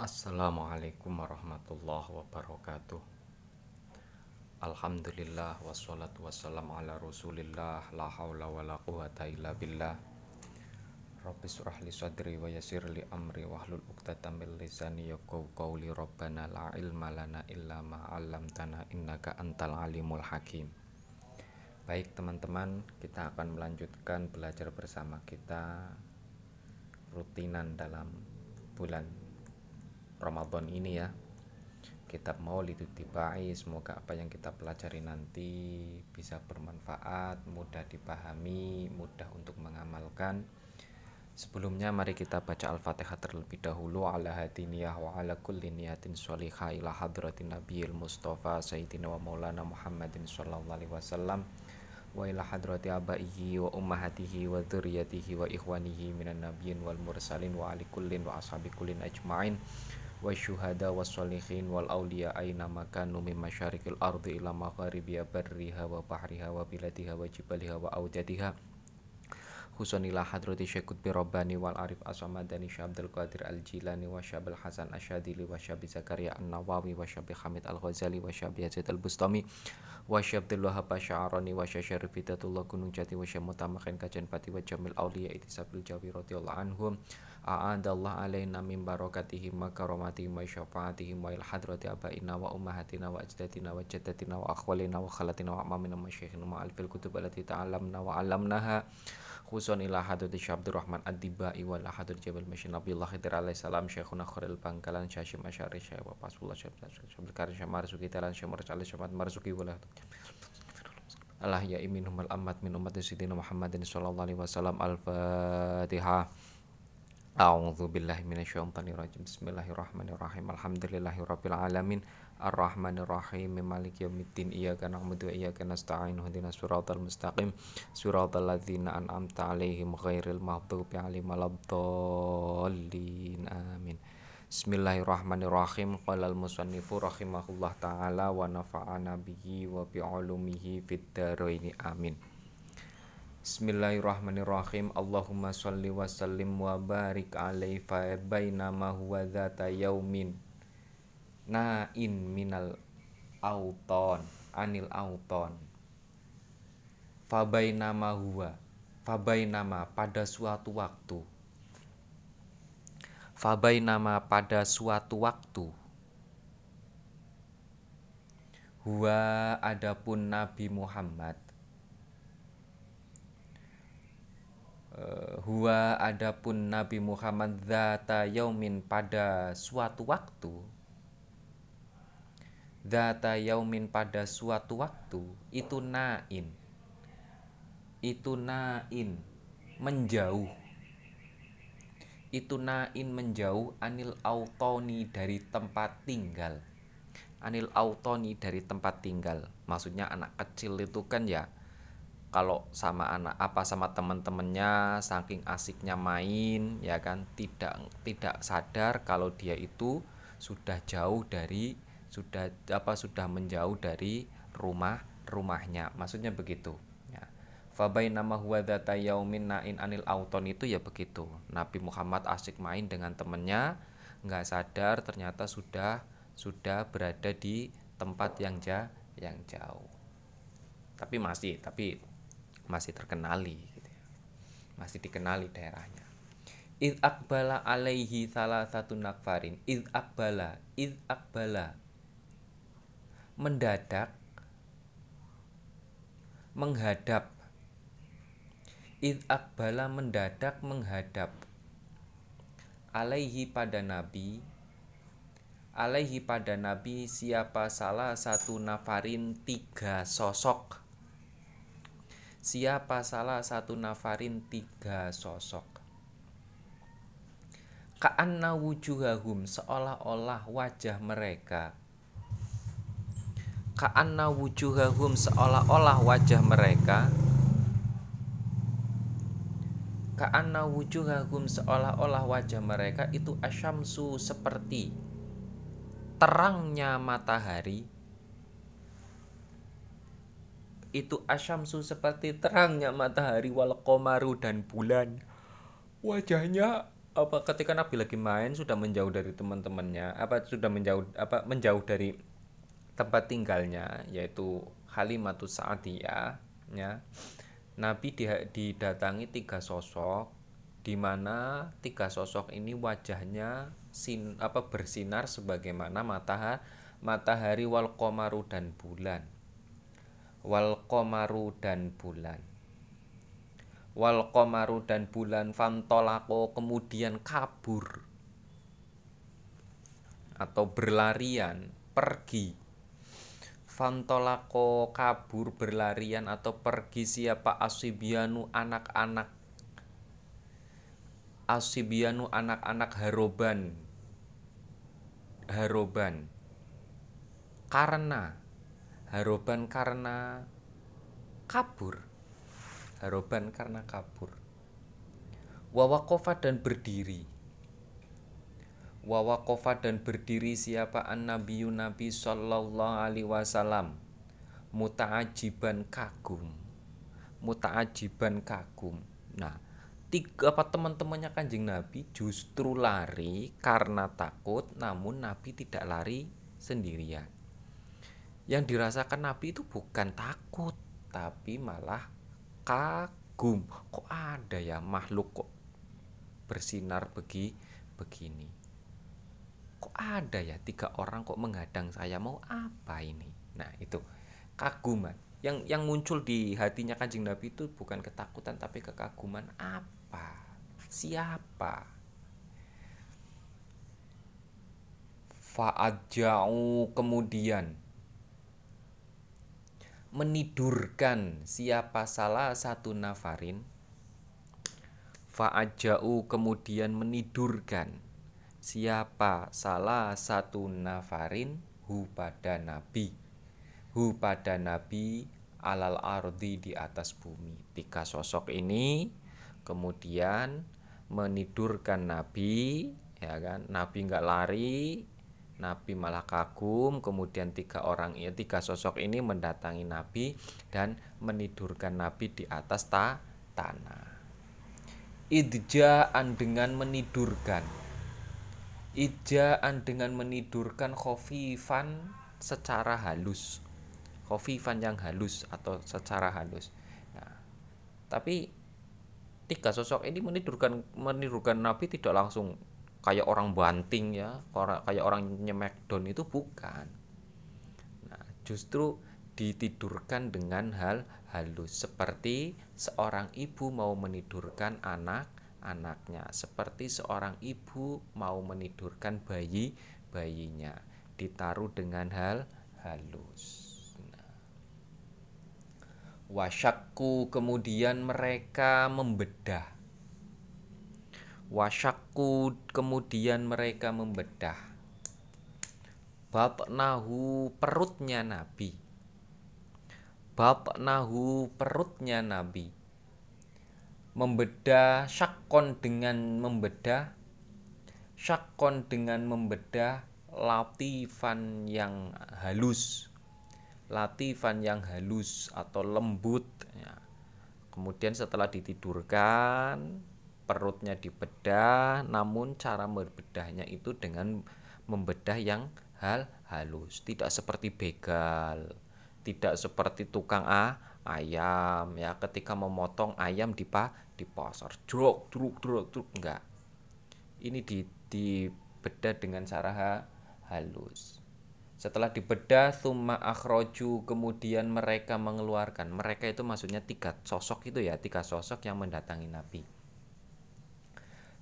Assalamualaikum warahmatullahi wabarakatuh. Alhamdulillah wassalatu wassalamu ala rasulillah La hawla wa la quwata illa billah. Rabbi surah li sadri wa yasir li amri Wahlul uqtatan min lisani yafqahu qawli. Rabbana la ilma lana illa ma 'allamtana innaka antal alimul hakim. Baik teman-teman, kita akan melanjutkan belajar bersama kita rutinan dalam bulan Ramadan ini ya. Kitab Maulid Tibai, semoga apa yang kita pelajari nanti bisa bermanfaat, mudah dipahami, mudah untuk mengamalkan. Sebelumnya mari kita baca Al-Fatihah terlebih dahulu ala hadiniyah wa ala kulli niyatin sholihah ila hadratin nabiyil mustafa sayyidina wa maulana Muhammadin sallallahu alaihi wasallam wa ila hadrati abaihi wa ummahatihi wa dzurriyyatihi wa ikhwanihi minan nabiyyin wal mursalin wa ali kullin wa ashabi kullin ajma'in wa syuhada was sholihin wal awliya aina makanu min masyarikil ardi ila magharibiha barriha wa bahriha wa biladiha wa jibaliha wa awjadiha khususan ila hadrati Syekh Qutbi Rabbani wal Arif Aswamadani Syekh Abdul Qadir Al Jilani wa Syekh Hasan Asyadili wa Syekh Zakaria An Nawawi wa Syekh Hamid Al Ghazali wa Syekh Yazid Al Bustami wa Syekh Abdul Wahab Asy'arani wa Syekh Syarif Hidatullah Gunung Jati wa Syekh Mutamakin Kajen Pati wa Jamil Auliya Itisabil Jawi radhiyallahu anhum a'adallah alaina min barakatihim wa karamatihim wa syafaatihim wa il hadrati abaina wa ummahatina wa ajdatina wa jaddatina wa akhwalina wa khalatina wa amamina wa syekhina wa alfil kutub allati ta'alamna wa 'allamnaha. Khusun ila hadrati Syekh Abdurrahman Ad-Dibai wal hadrati Jabal Masyin Nabiullah Khidir alaihi salam Syekhuna Khairil Bangkalan Syekh Masyari Syekh wa Pasullah Syekh Syekh Karim Syekh Marzuki Talan Syekh alaihi Syekh Marzuki wala Allah ya minhum al ammat min ummati sayyidina Muhammadin sallallahu alaihi wasallam. al-Fatihah A'udzu billahi minasyaitonir rajim. Bismillahirrahmanirrahim. Alhamdulillahirabbil alamin. Arrahmanir rahim. Maliki yaumiddin. Iyyaka na'budu wa iyyaka nasta'in. Ihdinas siratal mustaqim. Siratal ladzina an'amta 'alaihim ghairil maghdubi 'alaihim waladdallin. Amin. Bismillahirrahmanirrahim. Qala al-musannifu rahimahullah taala wa nafa'ana bihi wa bi 'ulumihi fid dharain. Amin. Bismillahirrahmanirrahim. Allahumma salli wa sallim wa barik alaihi fa bainama huwa dhata yaumin. Na'in minal auton anil auton. Fa bainama huwa fa bainama pada suatu waktu. Fa bainama pada suatu waktu. Huwa adapun Nabi Muhammad huwa adapun Nabi Muhammad zata yaumin pada suatu waktu. Zata yaumin pada suatu waktu itu nain. Itu nain menjauh. Itu nain menjauh anil autoni dari tempat tinggal. Anil autoni dari tempat tinggal. Maksudnya anak kecil itu kan ya kalau sama anak apa sama teman-temannya saking asiknya main ya kan tidak tidak sadar kalau dia itu sudah jauh dari sudah apa sudah menjauh dari rumah rumahnya. Maksudnya begitu ya. Nama huwa data yaumin nain anil auton itu ya begitu. Nabi Muhammad asik main dengan temennya nggak sadar ternyata sudah sudah berada di tempat yang ja, yang jauh. Tapi masih tapi masih terkenali gitu ya. masih dikenali daerahnya. Id akbala alaihi salah satu nakfarin. Id akbala id akbala mendadak menghadap. Id akbala mendadak menghadap. Alaihi pada nabi. Alaihi pada nabi siapa salah satu nafarin tiga sosok siapa salah satu nafarin tiga sosok? Ka'anna wujuhahum seolah-olah wajah mereka. Ka'anna wujuhahum seolah-olah wajah mereka. Ka'anna wujuhahum seolah-olah wajah mereka itu asyamsu seperti terangnya matahari itu asyamsu seperti terangnya matahari wal komaru dan bulan. Wajahnya apa ketika Nabi lagi main sudah menjauh dari teman-temannya apa sudah menjauh apa menjauh dari tempat tinggalnya yaitu Halimatus Sa'diyah ya Nabi didatangi tiga sosok di mana tiga sosok ini wajahnya sin apa bersinar sebagaimana matahari matahari wal komaru dan bulan wal komaru dan bulan. Wal komaru dan bulan fantolako kemudian kabur. Atau berlarian pergi. Fantolako kabur berlarian atau pergi siapa? Asibianu anak-anak. Asibianu anak-anak haroban. Haroban. Karena haroban karena kabur. Haroban karena kabur. Wawakofa dan berdiri. Wawakofa dan berdiri siapa? An nabi nabi sallallahu alaihi wasallam. Mutaajiban kagum. Mutaajiban kagum. Nah tiga apa teman-temannya kanjeng nabi justru lari karena takut namun nabi tidak lari sendirian yang dirasakan nabi itu bukan takut tapi malah kagum. Kok ada ya makhluk kok bersinar begi begini? Kok ada ya tiga orang kok menghadang saya? Mau apa ini? Nah itu kaguman. Yang yang muncul di hatinya kanjeng nabi itu bukan ketakutan tapi kekaguman. Apa? Siapa? Jauh kemudian menidurkan siapa salah satu nafarin fa'aja'u kemudian menidurkan siapa salah satu nafarin hu pada nabi. Hu pada nabi alal ardi di atas bumi. Tiga sosok ini kemudian menidurkan nabi ya kan? Nabi nggak lari Nabi malah kagum, kemudian tiga orang ini, tiga sosok ini mendatangi Nabi dan menidurkan Nabi di atas ta tanah. Idjaan dengan menidurkan. Idjaan dengan menidurkan khofifan secara halus. Khofifan yang halus atau secara halus. Nah, tapi tiga sosok ini menidurkan menidurkan Nabi tidak langsung kayak orang banting ya kayak orang nyemekdown itu bukan nah justru ditidurkan dengan hal halus seperti seorang ibu mau menidurkan anak anaknya seperti seorang ibu mau menidurkan bayi bayinya ditaruh dengan hal halus nah. wasyakku kemudian mereka membedah Wasyakku kemudian mereka membedah. Bab nahu perutnya Nabi. Bab nahu perutnya Nabi. Membedah syakon dengan membedah Syakon dengan membedah Latifan yang halus. Latifan yang halus atau lembut ya. Kemudian setelah ditidurkan perutnya dibedah namun cara membedahnya itu dengan membedah yang hal halus. Tidak seperti begal tidak seperti tukang a ayam ya. Ketika memotong ayam di pa di pasar druk enggak. Ini di dibedah dengan cara ha, halus. Setelah dibedah summa akhroju kemudian mereka mengeluarkan. Mereka itu maksudnya tiga sosok itu ya tiga sosok yang mendatangi nabi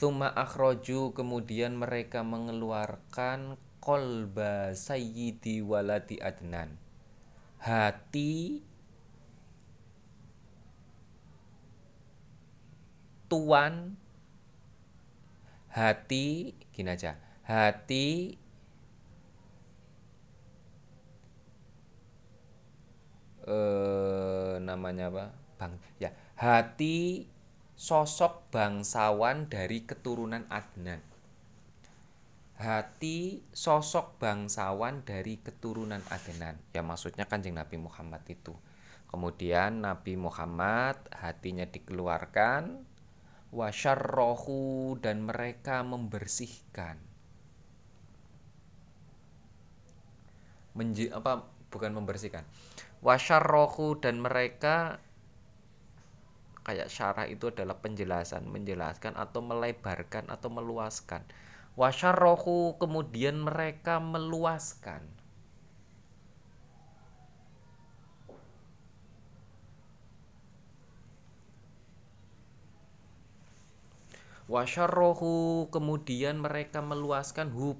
Thumma akhroju kemudian mereka mengeluarkan kolba sayyidi waladi adnan. Hati tuan hati gini aja hati eh namanya apa bang ya hati sosok bangsawan dari keturunan Adnan. Hati sosok bangsawan dari keturunan Adnan. Ya maksudnya kanjeng Nabi Muhammad itu. Kemudian Nabi Muhammad hatinya dikeluarkan, wasyarrohu dan mereka membersihkan Menji, apa bukan membersihkan wasyarrohu dan mereka kayak syarah itu adalah penjelasan menjelaskan atau melebarkan atau meluaskan. Wasyarrohu kemudian mereka meluaskan. Wasyarrohu kemudian mereka meluaskan hub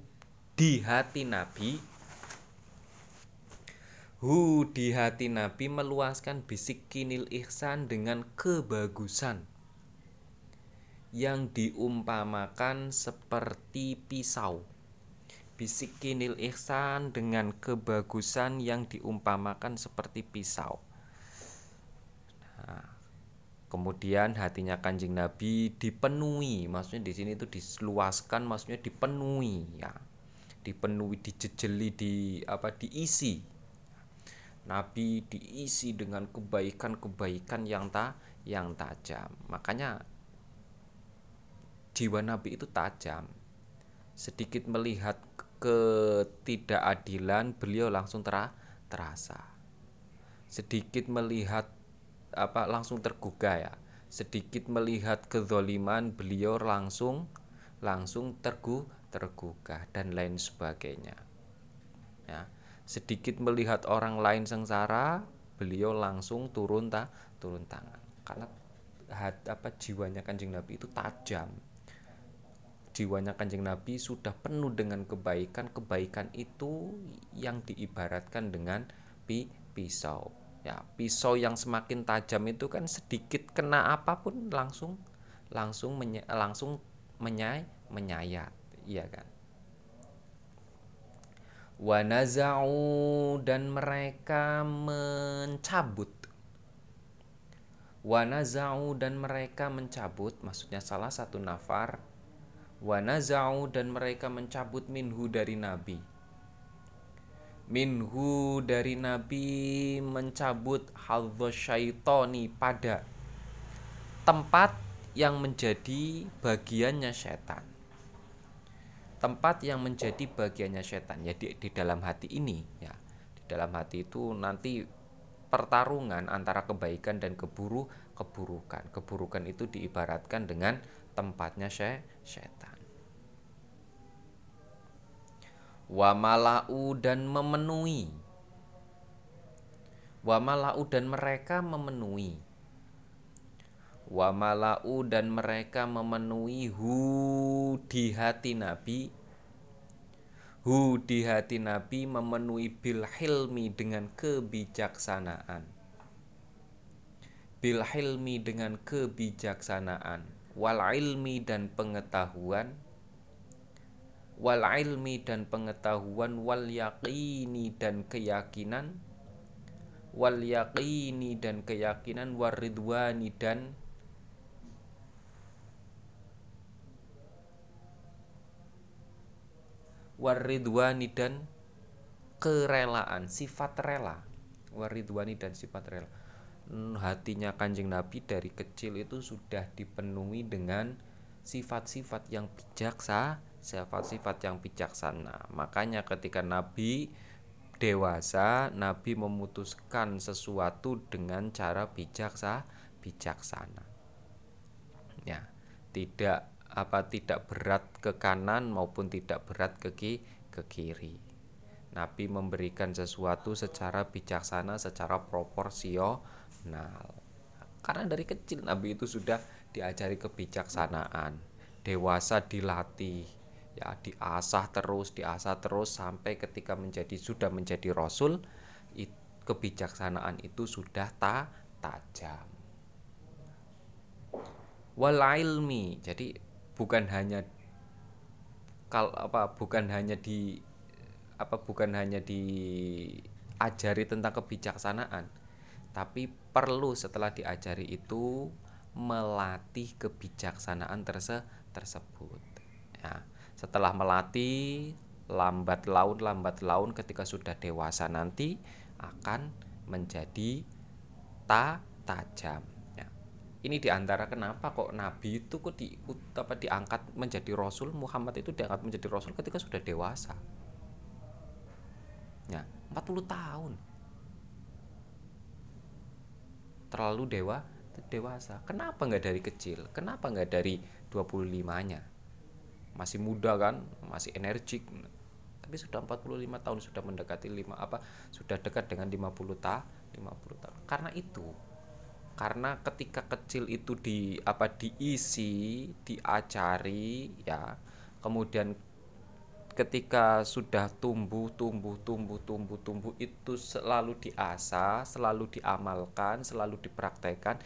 di hati Nabi hu di hati Nabi meluaskan bisik kinil ihsan dengan kebagusan yang diumpamakan seperti pisau bisik kinil ihsan dengan kebagusan yang diumpamakan seperti pisau nah, Kemudian hatinya Kanjeng Nabi dipenuhi, maksudnya di sini itu diluaskan, maksudnya dipenuhi ya. Dipenuhi, dijejeli, di apa diisi. Nabi diisi dengan kebaikan-kebaikan yang tak yang tajam. Makanya jiwa Nabi itu tajam. Sedikit melihat ketidakadilan, beliau langsung terasa. Sedikit melihat apa langsung tergugah ya sedikit melihat kezoliman beliau langsung langsung tergu tergugah dan lain sebagainya ya sedikit melihat orang lain sengsara beliau langsung turun tak turun tangan. Karena hat, apa jiwanya kanjeng nabi itu tajam. Jiwanya kanjeng nabi sudah penuh dengan kebaikan. Kebaikan itu yang diibaratkan dengan pi pisau. Ya pisau yang semakin tajam itu kan sedikit kena apa pun langsung langsung menye, langsung menyay, menyayat. Iya kan wanazau dan mereka mencabut. Wanazau dan mereka mencabut maksudnya salah satu nafar. Wanazau dan mereka mencabut minhu dari nabi. Minhu dari Nabi mencabut hadza syaitoni pada tempat yang menjadi bagiannya setan. Tempat yang menjadi bagiannya setan ya di, di dalam hati ini ya. Di dalam hati itu nanti pertarungan antara kebaikan dan keburu keburukan. Keburukan itu diibaratkan dengan tempatnya setan. wa malau dan memenuhi wa malau dan mereka memenuhi wa malau dan mereka memenuhi hu di hati nabi. Hu di hati nabi memenuhi bil hilmi dengan kebijaksanaan. Bil hilmi dengan kebijaksanaan. Wal ilmi dan pengetahuan. Wal ilmi dan pengetahuan. Wal yaqini dan keyakinan. Wal yaqini dan keyakinan. Waridwani dan waridwani dan kerelaan sifat rela waridwani dan sifat rela hmm, hatinya kanjeng nabi dari kecil itu sudah dipenuhi dengan sifat-sifat yang bijaksana sifat-sifat yang bijaksana. Makanya ketika Nabi dewasa, Nabi memutuskan sesuatu dengan cara bijaksa, bijaksana. Ya, tidak apa tidak berat ke kanan maupun tidak berat ke ke kiri. Nabi memberikan sesuatu secara bijaksana, secara proporsional. Karena dari kecil Nabi itu sudah diajari kebijaksanaan, dewasa dilatih, ya diasah terus diasah terus sampai ketika menjadi sudah menjadi rasul kebijaksanaan itu sudah ta, tajam wal ilmi jadi bukan hanya kal apa bukan hanya di apa bukan hanya diajari tentang kebijaksanaan tapi perlu setelah diajari itu melatih kebijaksanaan terse tersebut ya setelah melatih lambat laun lambat laun ketika sudah dewasa nanti akan menjadi ta tajam. Ini di antara kenapa kok Nabi itu kok di apa diangkat menjadi Rasul Muhammad itu diangkat menjadi Rasul ketika sudah dewasa. Ya 40 tahun. Terlalu dewa dewasa. Kenapa nggak dari kecil? Kenapa nggak dari 25 nya masih muda kan masih energik. Tapi sudah 45 tahun sudah mendekati 5 apa sudah dekat dengan 50 ta 50 tahun. Karena itu karena ketika kecil itu di apa diisi diacari ya kemudian ketika sudah tumbuh tumbuh tumbuh tumbuh tumbuh itu selalu diasah selalu diamalkan selalu dipraktekkan.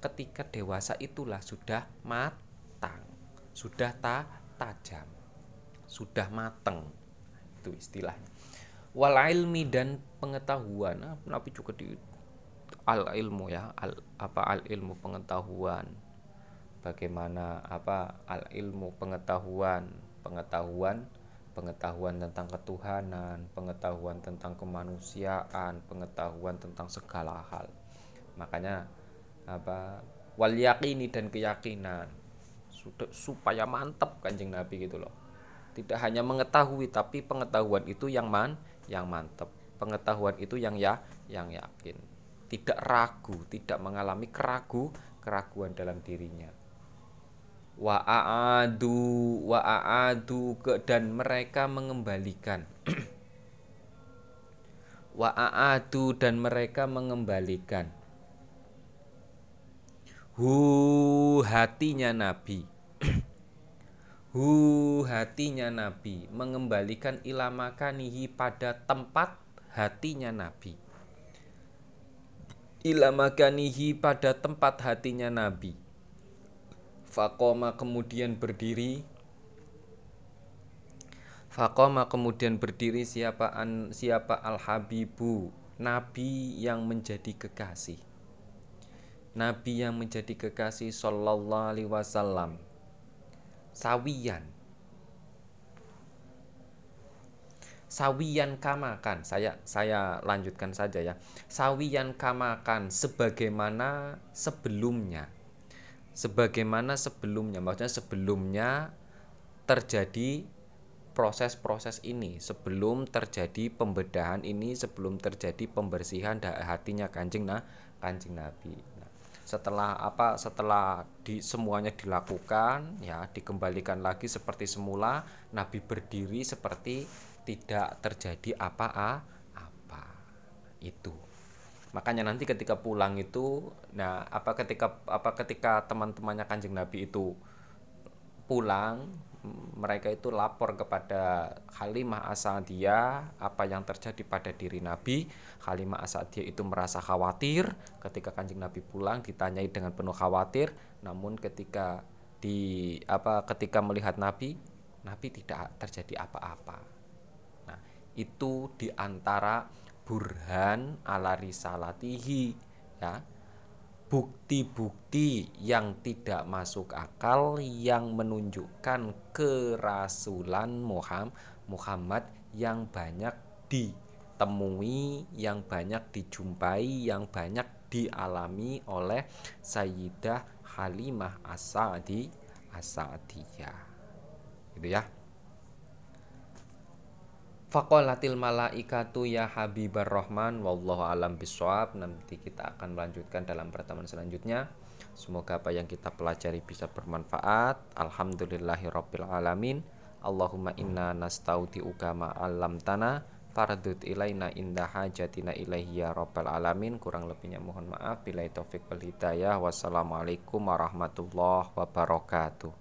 Ketika dewasa itulah sudah matang sudah ta tajam sudah mateng itu istilahnya. Wal ilmi dan pengetahuan nah, Nabi juga di al ilmu ya al apa al ilmu pengetahuan. Bagaimana apa al ilmu pengetahuan. Pengetahuan pengetahuan tentang ketuhanan pengetahuan tentang kemanusiaan pengetahuan tentang segala hal. Makanya apa wal yakini dan keyakinan. Supaya mantap kanjeng nabi gitu loh. Tidak hanya mengetahui tapi pengetahuan itu yang man yang mantap pengetahuan itu yang ya yang yakin tidak ragu, tidak mengalami keragu, keraguan dalam dirinya. Wa aadu wa aadu ke dan mereka mengembalikan. wa aadu dan mereka mengembalikan. Hu hatinya Nabi. Hu hatinya Nabi mengembalikan ilamakanihi pada tempat hatinya Nabi ila makanihi pada tempat hatinya Nabi. Fakoma kemudian berdiri. Fakoma kemudian berdiri siapa an, siapa al Habibu Nabi yang menjadi kekasih. Nabi yang menjadi kekasih Sallallahu Alaihi Wasallam. Sawiyan sawiyan kamakan. Saya saya lanjutkan saja ya. Sawiyan kamakan sebagaimana sebelumnya. Sebagaimana sebelumnya. Maksudnya sebelumnya terjadi proses-proses ini. Sebelum terjadi pembedahan ini sebelum terjadi pembersihan hatinya kanjeng nah kanjeng nabi. Nah, setelah apa setelah di semuanya dilakukan ya dikembalikan lagi seperti semula nabi berdiri seperti tidak terjadi apa-apa itu. Makanya nanti ketika pulang itu nah apa ketika apa ketika teman-temannya kanjeng nabi itu pulang mereka itu lapor kepada Halimah Asadiyah apa yang terjadi pada diri Nabi. Halimah Asadiyah itu merasa khawatir. Ketika Kanjeng Nabi pulang ditanyai dengan penuh khawatir, namun ketika di apa ketika melihat Nabi, Nabi tidak terjadi apa-apa itu di antara burhan ala risalatihi ya bukti-bukti yang tidak masuk akal yang menunjukkan kerasulan Muhammad yang banyak ditemui, yang banyak dijumpai, yang banyak dialami oleh Sayyidah Halimah As-Sa'di As-Sa'diyah. Gitu ya. Faqolatil malaikatu ya Habibar Rahman wallahu alam biswab nanti kita akan melanjutkan dalam pertemuan selanjutnya. Semoga apa yang kita pelajari bisa bermanfaat. Alhamdulillahirabbil alamin. Allahumma inna nastaudiuka ma alam tanah fardut ilaina indah hajatina ilaihi ya rabbal alamin. Kurang lebihnya mohon maaf. Bila taufik wal hidayah. Wassalamualaikum warahmatullahi wabarakatuh